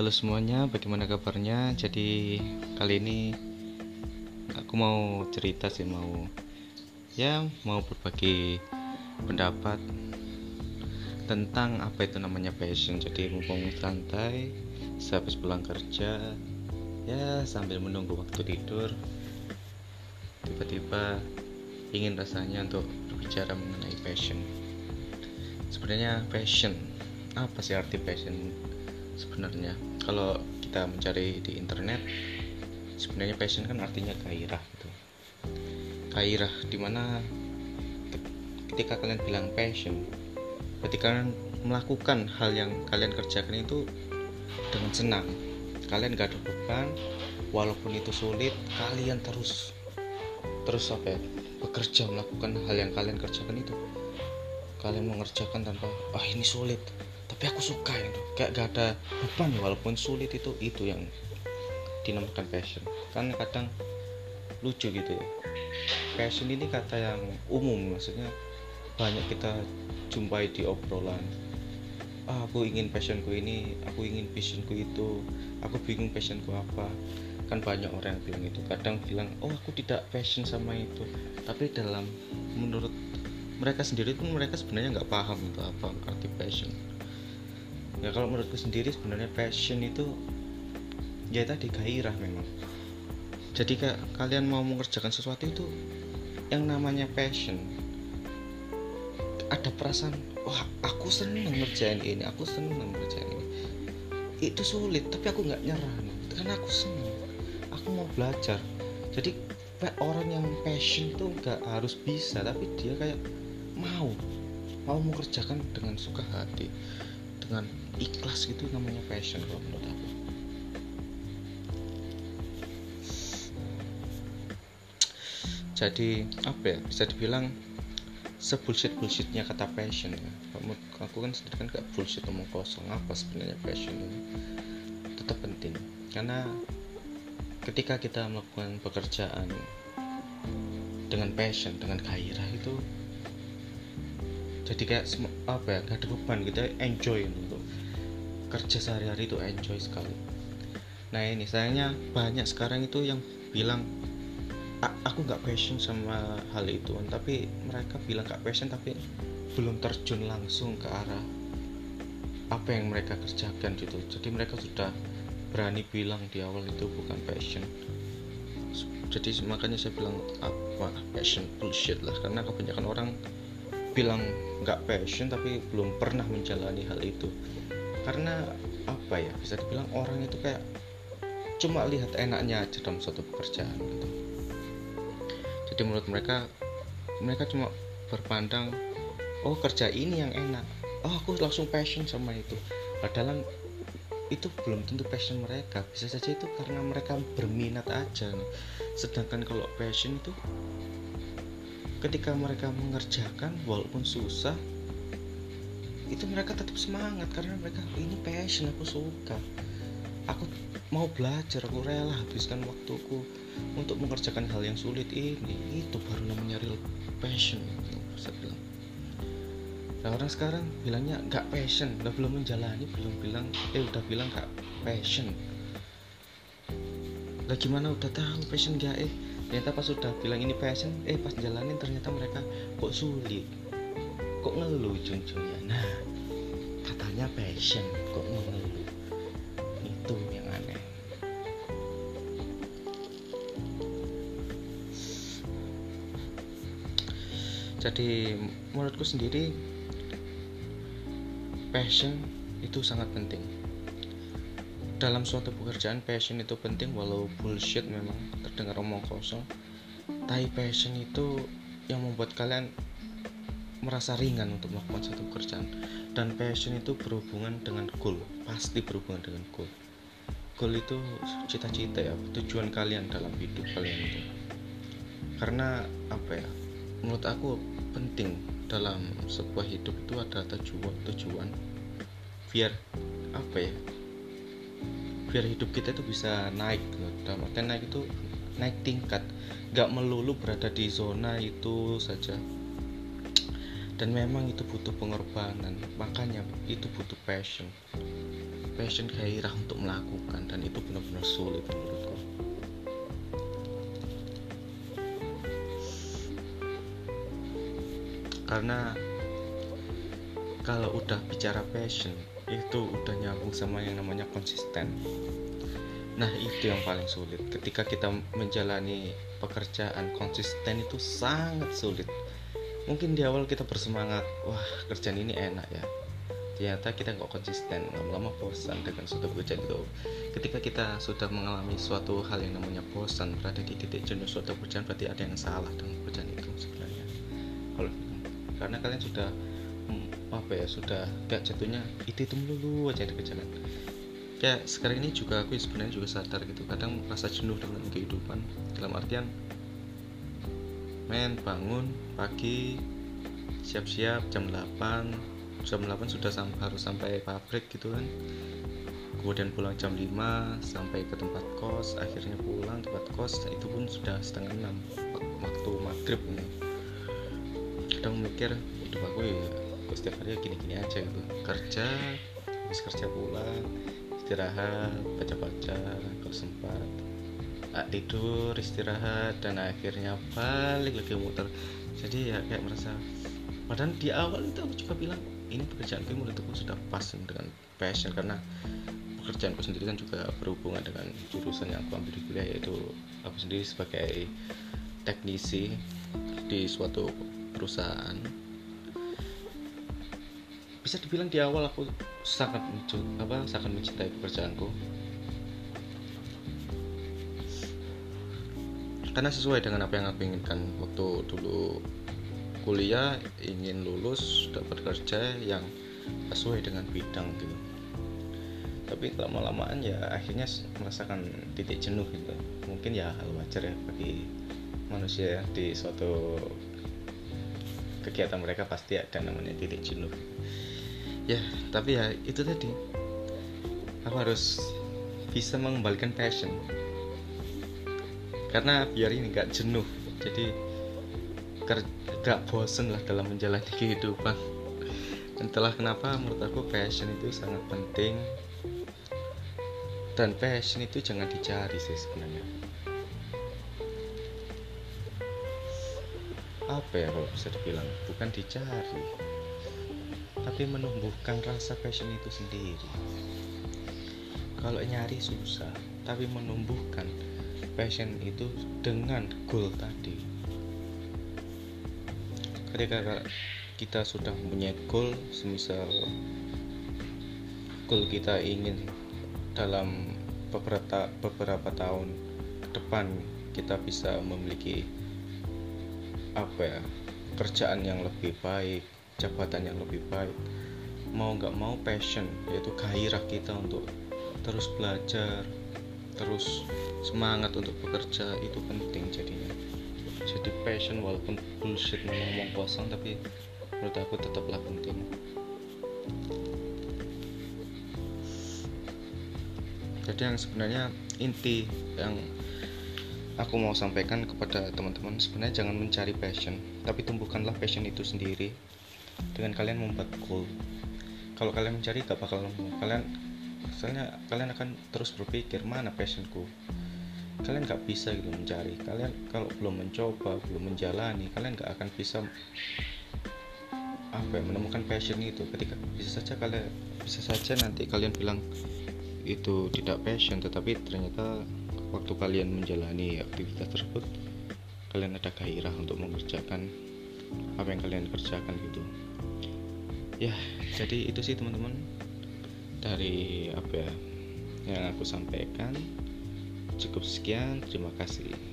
Halo semuanya, bagaimana kabarnya? Jadi kali ini aku mau cerita sih mau ya mau berbagi pendapat tentang apa itu namanya passion. Jadi mumpung santai, sehabis pulang kerja, ya sambil menunggu waktu tidur, tiba-tiba ingin rasanya untuk berbicara mengenai passion. Sebenarnya passion apa sih arti passion? Sebenarnya. Kalau kita mencari di internet sebenarnya passion kan artinya gairah gitu. Gairah di mana ketika kalian bilang passion ketika kalian melakukan hal yang kalian kerjakan itu dengan senang. Kalian gak ada beban walaupun itu sulit kalian terus terus apa ya, bekerja melakukan hal yang kalian kerjakan itu. Kalian mengerjakan tanpa ah ini sulit tapi aku suka itu. Kayak gak ada beban walaupun sulit itu itu yang dinamakan passion. Kan kadang lucu gitu ya. Passion ini kata yang umum maksudnya banyak kita jumpai di obrolan. Ah, aku ingin passionku ini aku ingin passionku itu aku bingung passionku apa. Kan banyak orang yang bilang itu. Kadang bilang oh aku tidak passion sama itu. Tapi dalam menurut mereka sendiri pun mereka sebenarnya nggak paham itu apa arti passion ya kalau menurutku sendiri sebenarnya passion itu ya tadi gairah memang. Jadi kayak kalian mau mengerjakan sesuatu itu yang namanya passion ada perasaan wah aku seneng ngerjain ini aku seneng ngerjain ini. Itu sulit tapi aku nggak nyerah karena aku seneng aku mau belajar. Jadi orang yang passion tuh nggak harus bisa tapi dia kayak mau mau mengerjakan dengan suka hati dengan ikhlas gitu namanya passion kalau menurut aku. Jadi apa ya bisa dibilang sebullshit bullshitnya kata passion ya. Kamu aku kan sendiri kan gak bullshit omong kosong apa sebenarnya passion ini? Tetap penting. Karena ketika kita melakukan pekerjaan dengan passion dengan gairah itu jadi kayak apa ya gak ada beban kita enjoy untuk kerja sehari-hari itu enjoy sekali. Nah ini sayangnya banyak sekarang itu yang bilang aku nggak passion sama hal itu. Tapi mereka bilang gak passion tapi belum terjun langsung ke arah apa yang mereka kerjakan gitu. Jadi mereka sudah berani bilang di awal itu bukan passion. Jadi makanya saya bilang apa passion? Bullshit lah. Karena kebanyakan orang bilang nggak passion tapi belum pernah menjalani hal itu karena apa ya bisa dibilang orang itu kayak cuma lihat enaknya aja dalam suatu pekerjaan gitu. Jadi menurut mereka mereka cuma berpandang oh kerja ini yang enak. Oh aku langsung passion sama itu. Padahal itu belum tentu passion mereka. Bisa saja itu karena mereka berminat aja. Nih. sedangkan kalau passion itu ketika mereka mengerjakan walaupun susah itu mereka tetap semangat karena mereka ini passion aku suka. Aku mau belajar aku rela habiskan waktuku untuk mengerjakan hal yang sulit ini. Itu baru namanya real passion saya bilang. Nah orang sekarang bilangnya gak passion udah belum menjalani belum bilang eh udah bilang gak passion. Lah gimana udah tahu passion gak eh? Ternyata pas sudah bilang ini passion eh pas jalanin ternyata mereka kok sulit kok ngeluh ujung-ujungnya nah katanya passion kok ngeluh? Itu yang aneh. Jadi menurutku sendiri passion itu sangat penting. Dalam suatu pekerjaan passion itu penting walau bullshit memang terdengar omong kosong. Tapi passion itu yang membuat kalian merasa ringan untuk melakukan satu pekerjaan. Dan passion itu berhubungan dengan goal pasti berhubungan dengan goal. Goal itu cita-cita ya tujuan kalian dalam hidup kalian itu. Karena apa ya menurut aku penting dalam sebuah hidup itu ada tujuan tujuan biar apa ya biar hidup kita itu bisa naik. Dalam artian naik itu naik tingkat gak melulu berada di zona itu saja dan memang itu butuh pengorbanan. Makanya itu butuh passion. Passion gairah untuk melakukan dan itu benar-benar sulit menurutku. Karena kalau udah bicara passion itu udah nyambung sama yang namanya konsisten. Nah itu yang paling sulit. Ketika kita menjalani pekerjaan konsisten itu sangat sulit mungkin di awal kita bersemangat wah kerjaan ini enak ya. Ternyata kita nggak konsisten lama-lama bosan dengan suatu pekerjaan itu. Ketika kita sudah mengalami suatu hal yang namanya bosan berada di titik jenuh suatu pekerjaan berarti ada yang salah dengan pekerjaan itu sebenarnya. Kalau karena kalian sudah hmm, apa ya sudah gak jatuhnya itu itu melulu aja dikerjakan kayak sekarang ini juga aku sebenarnya juga sadar gitu kadang merasa jenuh dengan kehidupan dalam artian men bangun pagi siap-siap jam 8 jam 8 sudah sam harus sampai pabrik gitu kan. Kemudian pulang jam 5 sampai ke tempat kos akhirnya pulang tempat kos itu pun sudah setengah 6 waktu maghrib ini. Kadang mikir hidup aku ya kok setiap hari gini-gini aja gitu. Kerja habis kerja pulang istirahat baca-baca kalau sempat ah, tidur istirahat dan akhirnya balik lagi muter. Jadi ya kayak merasa padahal di awal itu aku juga bilang ini pekerjaanku menurutku sudah pas dengan passion karena pekerjaanku sendiri kan juga berhubungan dengan jurusan yang aku ambil di kuliah yaitu aku sendiri sebagai teknisi di suatu perusahaan. Bisa dibilang di awal aku sangat apa sangat mencintai pekerjaanku karena sesuai dengan apa yang aku inginkan. Waktu dulu kuliah ingin lulus dapat kerja yang sesuai dengan bidang gitu. Tapi lama-lamaan ya akhirnya merasakan titik jenuh gitu. Mungkin ya hal wajar ya bagi manusia di suatu kegiatan mereka pasti ada namanya titik jenuh. Ya tapi ya itu tadi. Aku harus bisa mengembalikan passion karena biar ini nggak jenuh. Jadi gak bosen lah dalam menjalani kehidupan. Entahlah kenapa menurut aku passion itu sangat penting. Dan passion itu jangan dicari sih sebenarnya. Apa ya kalau bisa dibilang? Bukan dicari tapi menumbuhkan rasa passion itu sendiri. Kalau nyari susah tapi menumbuhkan passion itu dengan goal tadi. Ketika kita sudah mempunyai goal semisal goal kita ingin dalam beberapa beberapa tahun ke depan kita bisa memiliki apa ya kerjaan yang lebih baik jabatan yang lebih baik mau nggak mau passion yaitu gairah kita untuk terus belajar terus semangat untuk bekerja itu penting jadinya. Jadi passion walaupun bullshit ngomong kosong tapi menurut aku tetaplah penting. Jadi yang sebenarnya inti yang aku mau sampaikan kepada teman-teman sebenarnya jangan mencari passion tapi tumbuhkanlah passion itu sendiri. Dengan kalian membuat goal. Kalau kalian mencari gak bakal kalian misalnya kalian akan terus berpikir mana passionku? Kalian gak bisa gitu mencari. Kalian kalau belum mencoba belum menjalani kalian gak akan bisa apa ya menemukan passion itu. Ketika bisa saja kalian bisa saja nanti kalian bilang itu tidak passion tetapi ternyata waktu kalian menjalani aktivitas tersebut kalian ada gairah untuk mengerjakan apa yang kalian kerjakan gitu. Ya jadi itu sih teman-teman dari apa ya yang aku sampaikan. Cukup sekian terima kasih